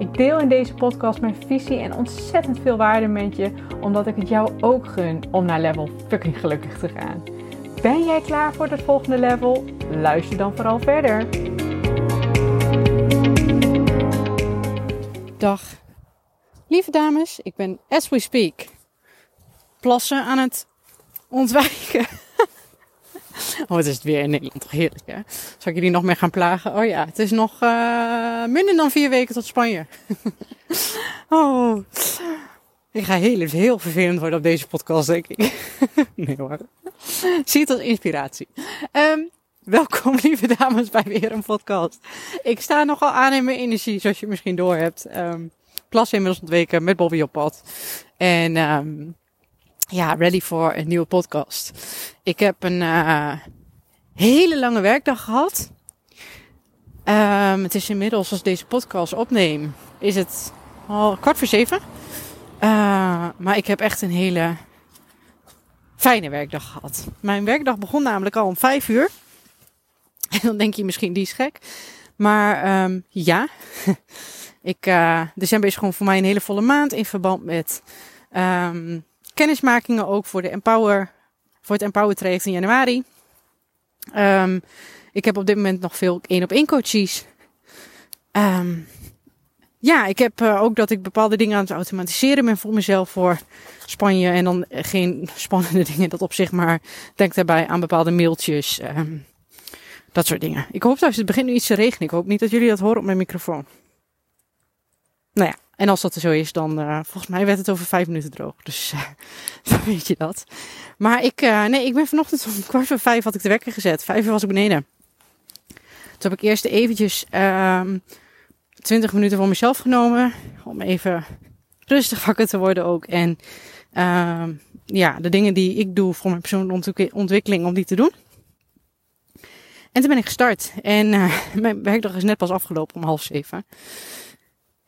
Ik deel in deze podcast mijn visie en ontzettend veel waarde met je, omdat ik het jou ook gun om naar level fucking gelukkig te gaan. Ben jij klaar voor het volgende level? Luister dan vooral verder. Dag. Lieve dames, ik ben as we speak plassen aan het ontwijken. Oh, het is weer in Nederland toch heerlijk, hè? Zal ik jullie nog meer gaan plagen? Oh ja, het is nog uh, minder dan vier weken tot Spanje. oh, ik ga heel, heel vervelend worden op deze podcast, denk ik. nee hoor. Zie het als inspiratie. Um, welkom, lieve dames, bij weer een podcast. Ik sta nogal aan in mijn energie, zoals je misschien door hebt. Um, plassen inmiddels ontweken met Bobby op pad. En um, ja, ready voor een nieuwe podcast. Ik heb een uh, hele lange werkdag gehad. Um, het is inmiddels, als deze podcast opneem, is het al kwart voor zeven. Uh, maar ik heb echt een hele fijne werkdag gehad. Mijn werkdag begon namelijk al om vijf uur. En dan denk je misschien, die is gek. Maar um, ja, ik, uh, december is gewoon voor mij een hele volle maand in verband met um, kennismakingen ook voor, de Empower, voor het Empower traject in januari. Um, ik heb op dit moment nog veel één op één coaches. Um, ja, ik heb uh, ook dat ik bepaalde dingen aan het automatiseren ben voor mezelf voor Spanje. En dan geen spannende dingen, dat op zich, maar denk daarbij aan bepaalde mailtjes. Um, dat soort dingen. Ik hoop trouwens, het begint nu iets te regenen. Ik hoop niet dat jullie dat horen op mijn microfoon. Nou ja, en als dat zo is, dan uh, volgens mij werd het over vijf minuten droog. Dus uh, dan weet je dat. Maar ik, uh, nee, ik ben vanochtend om kwart voor vijf had ik de wekker gezet. Vijf uur was ik beneden. Toen heb ik eerst eventjes um, 20 minuten voor mezelf genomen. Om even rustig wakker te worden ook. En um, ja, de dingen die ik doe voor mijn persoonlijke ontwikkeling, om die te doen. En toen ben ik gestart. En mijn werkdag is net pas afgelopen om half zeven.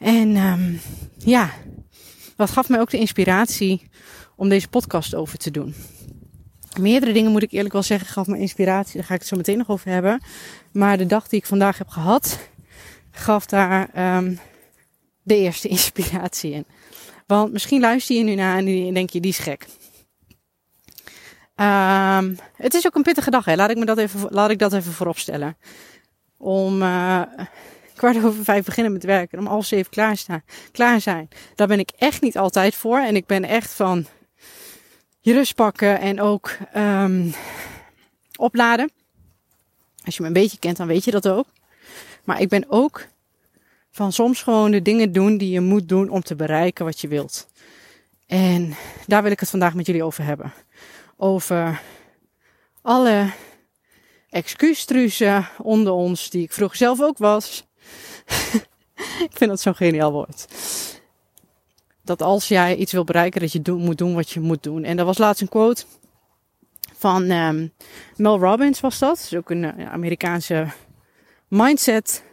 En um, ja, dat gaf mij ook de inspiratie om deze podcast over te doen. Meerdere dingen moet ik eerlijk wel zeggen, gaf me inspiratie. Daar ga ik het zo meteen nog over hebben. Maar de dag die ik vandaag heb gehad, gaf daar um, de eerste inspiratie in. Want misschien luister je nu naar en denk je, die is gek. Um, het is ook een pittige dag, hè? Laat ik, me dat even, laat ik dat even voorop stellen. Om uh, kwart over vijf beginnen met werken. Om half zeven klaar, zijn. Daar ben ik echt niet altijd voor. En ik ben echt van je rust pakken en ook um, opladen. Als je me een beetje kent, dan weet je dat ook. Maar ik ben ook van soms gewoon de dingen doen die je moet doen om te bereiken wat je wilt. En daar wil ik het vandaag met jullie over hebben. Over alle excuustruzen onder ons, die ik vroeger zelf ook was. ik vind dat zo'n geniaal woord. Dat als jij iets wil bereiken, dat je moet doen wat je moet doen. En dat was laatst een quote van um, Mel Robbins was dat. Is ook een uh, Amerikaanse mindset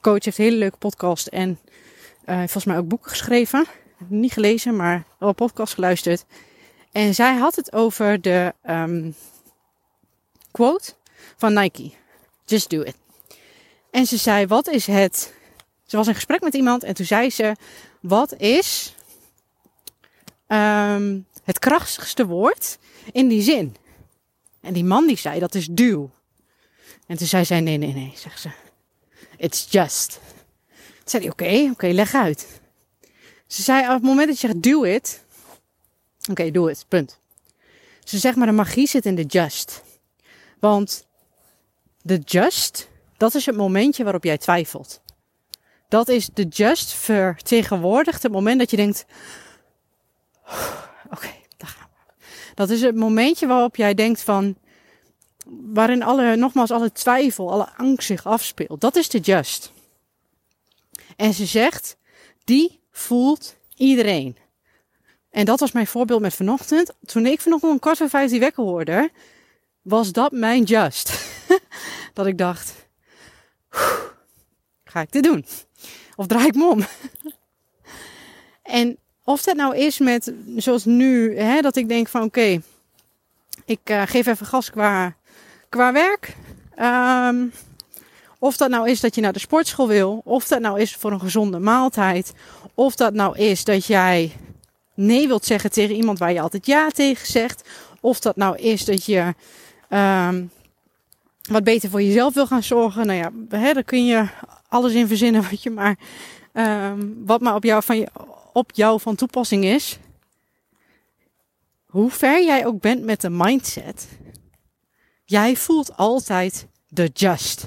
coach. Heeft een hele leuke podcast en uh, volgens mij ook boeken geschreven. Niet gelezen, maar wel podcast geluisterd. En zij had het over de um, quote van Nike. Just do it. En ze zei, wat is het... Ze was in gesprek met iemand en toen zei ze, wat is um, het krachtigste woord in die zin? En die man die zei, dat is duw. En toen zei zij, nee, nee, nee, zegt ze. It's just. Toen zei hij, oké, oké, leg uit. Ze zei, op het moment dat je zegt, do it. Oké, doe het, punt. Ze zegt, maar de magie zit in de just. Want de just dat is het momentje waarop jij twijfelt. Dat is de just vertegenwoordigt het moment dat je denkt: Oké, daar gaan we. Dat is het momentje waarop jij denkt van. Waarin alle, nogmaals, alle twijfel, alle angst zich afspeelt. Dat is de just. En ze zegt: Die voelt iedereen. En dat was mijn voorbeeld met vanochtend. Toen ik vanochtend om kwart voor vijf die wekker hoorde, was dat mijn just. dat ik dacht, ga ik dit doen? Of draai ik me om? en of dat nou is met, zoals nu, hè, dat ik denk van oké, ik uh, geef even gas qua, qua werk. Um, of dat nou is dat je naar de sportschool wil, of dat nou is voor een gezonde maaltijd, of dat nou is dat jij nee wilt zeggen tegen iemand waar je altijd ja tegen zegt, of dat nou is dat je um, wat beter voor jezelf wil gaan zorgen. Nou ja, hè, daar kun je alles in verzinnen wat je maar, um, wat maar op jou, van je, op jou van toepassing is. Hoe ver jij ook bent met de mindset, jij voelt altijd de just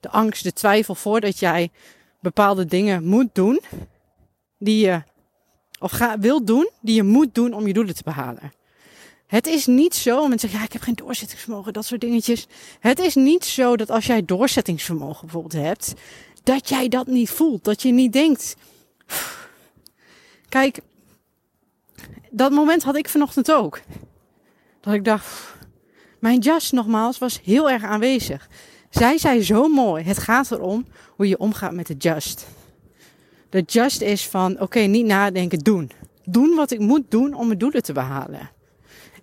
de angst, de twijfel voordat jij bepaalde dingen moet doen die je of ga, wilt doen die je moet doen om je doelen te behalen. Het is niet zo, mensen zeggen ja, ik heb geen doorzettingsvermogen, dat soort dingetjes. Het is niet zo dat als jij doorzettingsvermogen bijvoorbeeld hebt, dat jij dat niet voelt, dat je niet denkt. Kijk, dat moment had ik vanochtend ook. Dat ik dacht, mijn jas nogmaals was heel erg aanwezig. Zij zei zo mooi: het gaat erom hoe je omgaat met de just. De just is van: oké, niet nadenken, doen. Doen wat ik moet doen om mijn doelen te behalen.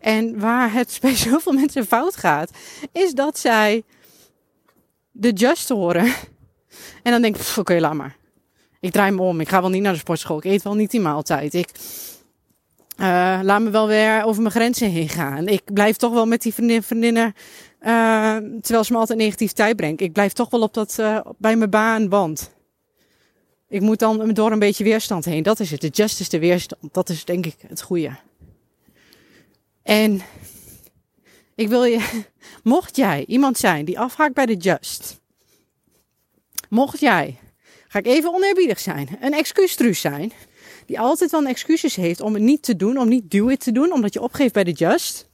En waar het bij zoveel mensen fout gaat, is dat zij de just horen. En dan denk ik: oké, laat maar. Ik draai me om. Ik ga wel niet naar de sportschool. Ik eet wel niet die maaltijd. Ik uh, laat me wel weer over mijn grenzen heen gaan. Ik blijf toch wel met die vriendin, vriendinnen uh, terwijl ze me altijd negativiteit brengt. Ik blijf toch wel op dat, uh, bij mijn baan, want ik moet dan door een beetje weerstand heen. Dat is het. De just is de weerstand. Dat is denk ik het goede. En ik wil je, mocht jij iemand zijn die afhaakt bij de just. Mocht jij, ga ik even oneerbiedig zijn, een excuustruus zijn. Die altijd wel excuses heeft om het niet te doen, om niet do it te doen, omdat je opgeeft bij de just.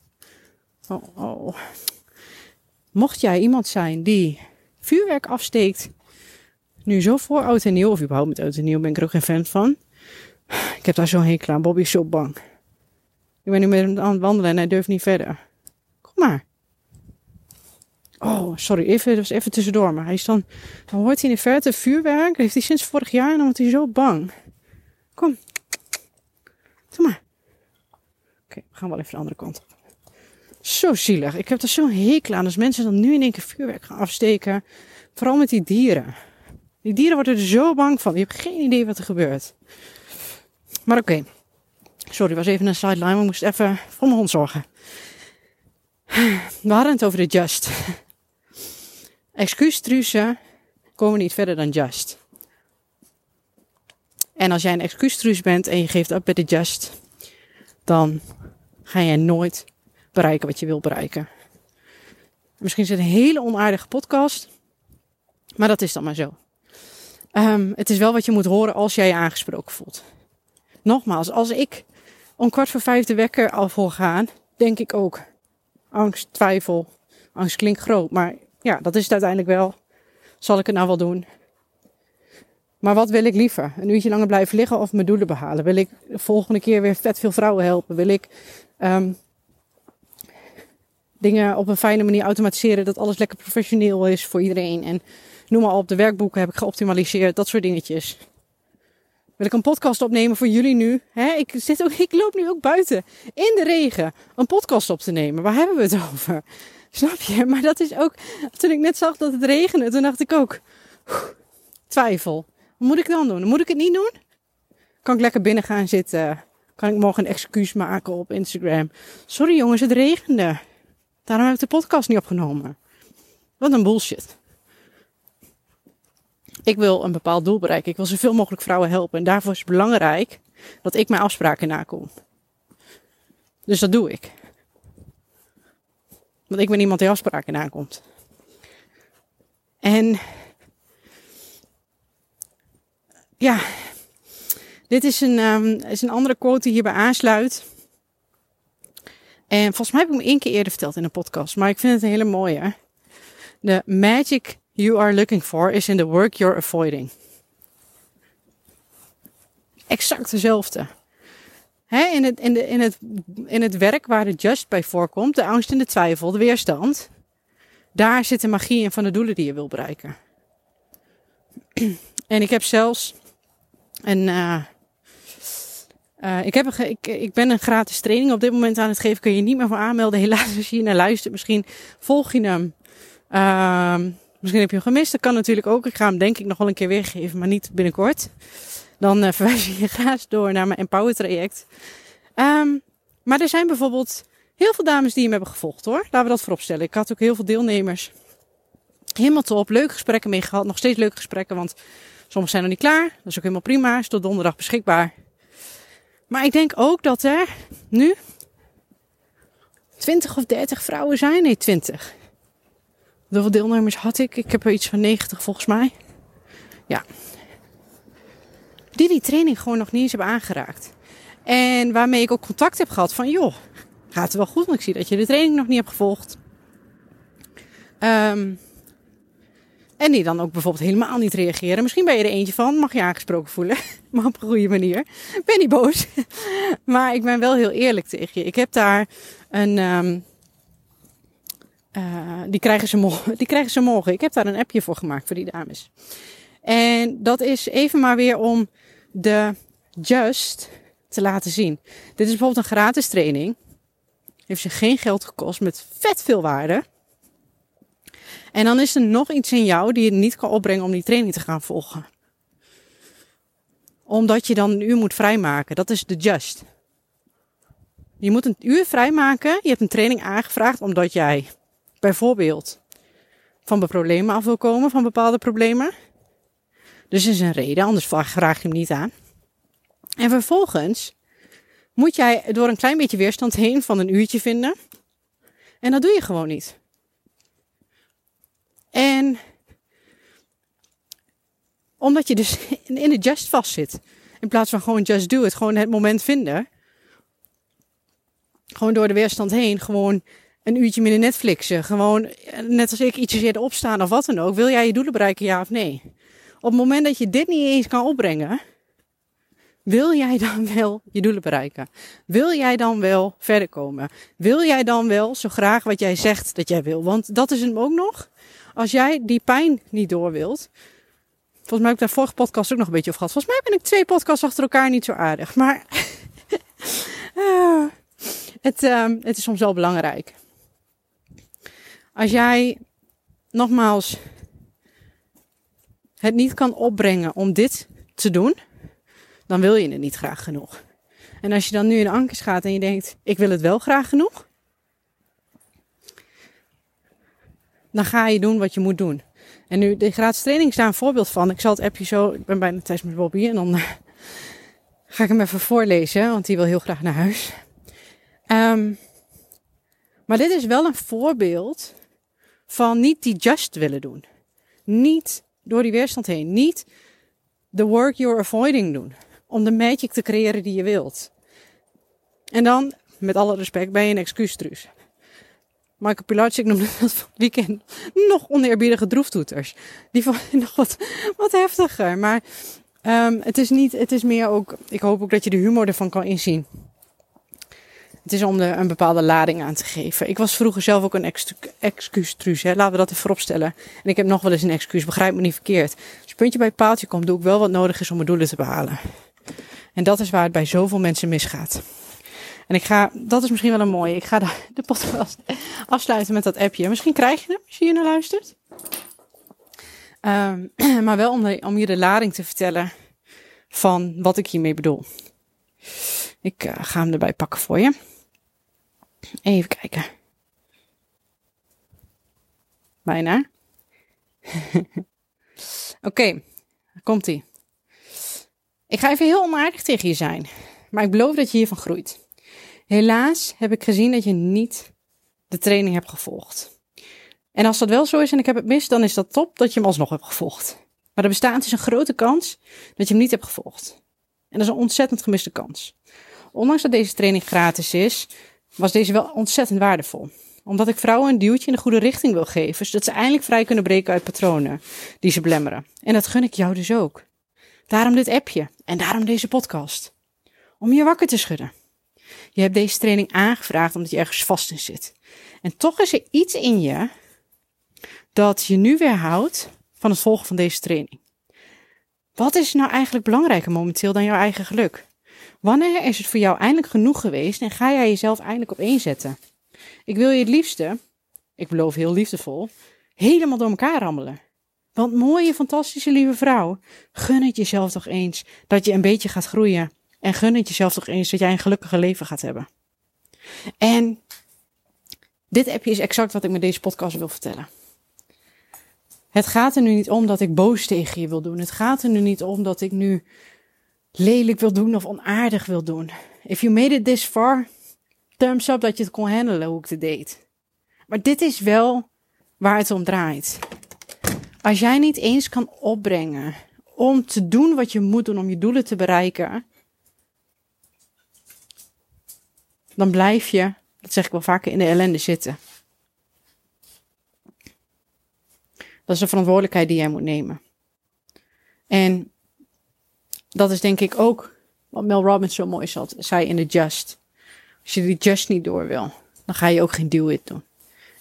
Oh, oh. Mocht jij iemand zijn die vuurwerk afsteekt, nu zo voor oud en nieuw, of überhaupt met oud en nieuw ben ik er ook geen fan van. Ik heb daar zo'n hekel aan. Bobby is zo bang. Ik ben nu met hem aan het wandelen en hij durft niet verder. Kom maar. Oh, sorry, even, was even tussendoor. Maar hij is dan, dan hoort hij in de verte vuurwerk. Dat heeft hij sinds vorig jaar en dan wordt hij zo bang. Kom. Kom maar. Oké, we gaan wel even de andere kant op. Zo zielig. Ik heb er zo'n hekel aan als mensen dan nu in één keer vuurwerk gaan afsteken. Vooral met die dieren. Die dieren worden er zo bang van. Je hebt geen idee wat er gebeurt. Maar oké. Sorry, was even een sideline. We moesten even voor mijn hond zorgen. We hadden het over de just. Excuustruusen komen niet verder dan just. En als jij een excuustruus bent en je geeft op bij de just, dan ga jij nooit bereiken wat je wil bereiken. Misschien is het een hele onaardige podcast, maar dat is dan maar zo. Um, het is wel wat je moet horen als jij je aangesproken voelt. Nogmaals, als ik om kwart voor vijf de wekker al voor gaan, denk ik ook angst, twijfel. Angst klinkt groot, maar ja, dat is het uiteindelijk wel. Zal ik het nou wel doen? Maar wat wil ik liever? Een uurtje langer blijven liggen of mijn doelen behalen? Wil ik de volgende keer weer vet veel vrouwen helpen? Wil ik um, dingen op een fijne manier automatiseren, dat alles lekker professioneel is voor iedereen. En noem maar op, de werkboeken heb ik geoptimaliseerd, dat soort dingetjes. Wil ik een podcast opnemen voor jullie nu? Hè? Ik, zit ook, ik loop nu ook buiten in de regen een podcast op te nemen. Waar hebben we het over? Snap je? Maar dat is ook, toen ik net zag dat het regende, toen dacht ik ook, twijfel. Wat moet ik dan doen? Moet ik het niet doen? Kan ik lekker binnen gaan zitten? Kan ik morgen een excuus maken op Instagram? Sorry jongens, het regende. Daarom heb ik de podcast niet opgenomen. Wat een bullshit. Ik wil een bepaald doel bereiken. Ik wil zoveel mogelijk vrouwen helpen. En daarvoor is het belangrijk dat ik mijn afspraken nakom. Dus dat doe ik. Want ik ben iemand die afspraken nakomt. En ja, dit is een, um, is een andere quote die hierbij aansluit. En volgens mij heb ik hem één keer eerder verteld in een podcast, maar ik vind het een hele mooie. The magic you are looking for is in the work you're avoiding. Exact dezelfde. in, het, in, de, in, het, in het werk waar de just bij voorkomt, de angst en de twijfel, de weerstand, daar zit de magie in van de doelen die je wil bereiken. En ik heb zelfs een. Uh, uh, ik, heb ik, ik ben een gratis training op dit moment aan het geven. Kun je niet meer voor aanmelden. Helaas, als je naar luistert, misschien volg je hem. Uh, misschien heb je hem gemist. Dat kan natuurlijk ook. Ik ga hem denk ik nog wel een keer weergeven, maar niet binnenkort. Dan uh, verwijs je je graag door naar mijn Empower traject. Um, maar er zijn bijvoorbeeld heel veel dames die hem hebben gevolgd hoor. Laten we dat vooropstellen. Ik had ook heel veel deelnemers. Helemaal top. Leuke gesprekken mee gehad. Nog steeds leuke gesprekken, want sommigen zijn nog niet klaar. Dat is ook helemaal prima. Is tot donderdag beschikbaar. Maar ik denk ook dat er nu 20 of 30 vrouwen zijn. Nee, 20. Hoeveel deelnemers had ik? Ik heb er iets van 90 volgens mij. Ja. Die die training gewoon nog niet eens hebben aangeraakt. En waarmee ik ook contact heb gehad van, joh, gaat het wel goed? Want ik zie dat je de training nog niet hebt gevolgd. Um, en die dan ook bijvoorbeeld helemaal niet reageren. Misschien ben je er eentje van, mag je aangesproken voelen. maar op een goede manier. Ben niet boos. maar ik ben wel heel eerlijk tegen je. Ik heb daar een. Um, uh, die, krijgen ze morgen, die krijgen ze morgen. Ik heb daar een appje voor gemaakt voor die dames. En dat is even maar weer om de just te laten zien. Dit is bijvoorbeeld een gratis training. Heeft ze geen geld gekost met vet veel waarde. En dan is er nog iets in jou die je niet kan opbrengen om die training te gaan volgen. Omdat je dan een uur moet vrijmaken. Dat is de just. Je moet een uur vrijmaken. Je hebt een training aangevraagd omdat jij bijvoorbeeld van de problemen af wil komen, van bepaalde problemen. Dus is een reden, anders vraag je hem niet aan. En vervolgens moet jij door een klein beetje weerstand heen van een uurtje vinden. En dat doe je gewoon niet. En omdat je dus in de just vast zit. In plaats van gewoon just do it. Gewoon het moment vinden. Gewoon door de weerstand heen. Gewoon een uurtje minder Netflixen. Gewoon net als ik ietsjes eerder opstaan of wat dan ook. Wil jij je doelen bereiken, ja of nee? Op het moment dat je dit niet eens kan opbrengen. Wil jij dan wel je doelen bereiken? Wil jij dan wel verder komen? Wil jij dan wel zo graag wat jij zegt dat jij wil? Want dat is hem ook nog. Als jij die pijn niet door wilt. Volgens mij heb ik daar vorige podcast ook nog een beetje over gehad. Volgens mij ben ik twee podcasts achter elkaar niet zo aardig. Maar uh, het, uh, het is soms wel belangrijk. Als jij nogmaals het niet kan opbrengen om dit te doen, dan wil je het niet graag genoeg. En als je dan nu in ankers gaat en je denkt, ik wil het wel graag genoeg, dan ga je doen wat je moet doen. En nu, de gratis training is daar een voorbeeld van. Ik zal het appje zo, ik ben bijna thuis met Bobby en dan uh, ga ik hem even voorlezen, want die wil heel graag naar huis. Um, maar dit is wel een voorbeeld van niet die just willen doen. Niet door die weerstand heen. Niet the work you're avoiding doen. Om de magic te creëren die je wilt. En dan, met alle respect, ben je een excuustruus. Michael Pilatschik noemde dat van het weekend nog oneerbiedige droeftoeters. Die vond ik nog wat, heftiger. Maar um, het is niet, het is meer ook, ik hoop ook dat je de humor ervan kan inzien. Het is om de, een bepaalde lading aan te geven. Ik was vroeger zelf ook een excuustruus, hè. laten we dat even vooropstellen. En ik heb nog wel eens een excuus, begrijp me niet verkeerd. Als je puntje bij paaltje komt, doe ik wel wat nodig is om mijn doelen te behalen. En dat is waar het bij zoveel mensen misgaat. En ik ga, dat is misschien wel een mooie. Ik ga de, podcast afsluiten met dat appje. Misschien krijg je hem als je hier naar luistert. Um, maar wel om, om je de lading te vertellen van wat ik hiermee bedoel. Ik uh, ga hem erbij pakken voor je. Even kijken. Bijna. Oké, komt ie. Ik ga even heel onaardig tegen je zijn. Maar ik beloof dat je hiervan groeit. Helaas heb ik gezien dat je niet de training hebt gevolgd. En als dat wel zo is en ik heb het mis, dan is dat top dat je hem alsnog hebt gevolgd. Maar er bestaat dus een grote kans dat je hem niet hebt gevolgd. En dat is een ontzettend gemiste kans. Ondanks dat deze training gratis is, was deze wel ontzettend waardevol. Omdat ik vrouwen een duwtje in de goede richting wil geven, zodat ze eindelijk vrij kunnen breken uit patronen die ze belemmeren. En dat gun ik jou dus ook. Daarom dit appje en daarom deze podcast. Om je wakker te schudden. Je hebt deze training aangevraagd omdat je ergens vast in zit. En toch is er iets in je dat je nu weerhoudt van het volgen van deze training. Wat is nou eigenlijk belangrijker momenteel dan jouw eigen geluk? Wanneer is het voor jou eindelijk genoeg geweest en ga jij jezelf eindelijk op één zetten? Ik wil je het liefste, ik beloof heel liefdevol, helemaal door elkaar rammelen. Want mooie, fantastische, lieve vrouw, gun het jezelf toch eens dat je een beetje gaat groeien. En gun het jezelf toch eens dat jij een gelukkiger leven gaat hebben. En dit appje is exact wat ik met deze podcast wil vertellen. Het gaat er nu niet om dat ik boos tegen je wil doen. Het gaat er nu niet om dat ik nu lelijk wil doen of onaardig wil doen. If you made it this far, thumbs up dat je het kon handelen hoe ik het deed. Maar dit is wel waar het om draait. Als jij niet eens kan opbrengen om te doen wat je moet doen om je doelen te bereiken, dan blijf je, dat zeg ik wel vaker, in de ellende zitten. Dat is de verantwoordelijkheid die jij moet nemen. En dat is denk ik ook wat Mel Robbins zo mooi zei in de Just. Als je die Just niet door wil, dan ga je ook geen deal it doen.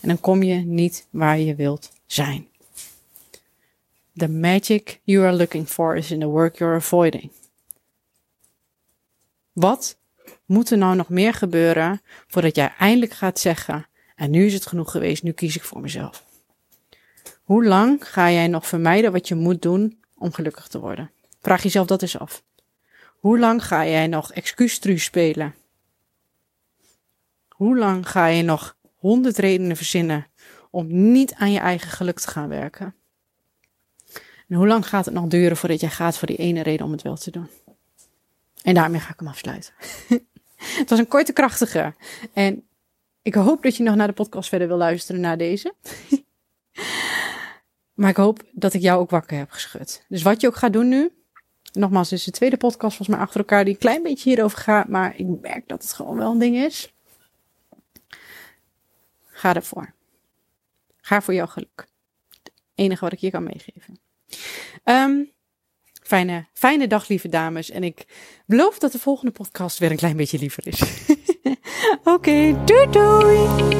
En dan kom je niet waar je wilt zijn. The magic you are looking for is in the work you're avoiding. Wat moet er nou nog meer gebeuren voordat jij eindelijk gaat zeggen: en nu is het genoeg geweest, nu kies ik voor mezelf? Hoe lang ga jij nog vermijden wat je moet doen om gelukkig te worden? Vraag jezelf dat eens af. Hoe lang ga jij nog excuustruus spelen? Hoe lang ga je nog honderd redenen verzinnen om niet aan je eigen geluk te gaan werken? En hoe lang gaat het nog duren voordat jij gaat voor die ene reden om het wel te doen? En daarmee ga ik hem afsluiten. het was een korte, krachtige. En ik hoop dat je nog naar de podcast verder wil luisteren na deze. maar ik hoop dat ik jou ook wakker heb geschud. Dus wat je ook gaat doen nu. Nogmaals, dit is de tweede podcast volgens mij achter elkaar die een klein beetje hierover gaat. Maar ik merk dat het gewoon wel een ding is. Ga ervoor. Ga voor jouw geluk. Het enige wat ik je kan meegeven. Um, fijne, fijne dag, lieve dames. En ik beloof dat de volgende podcast weer een klein beetje liever is. Oké, doei doei!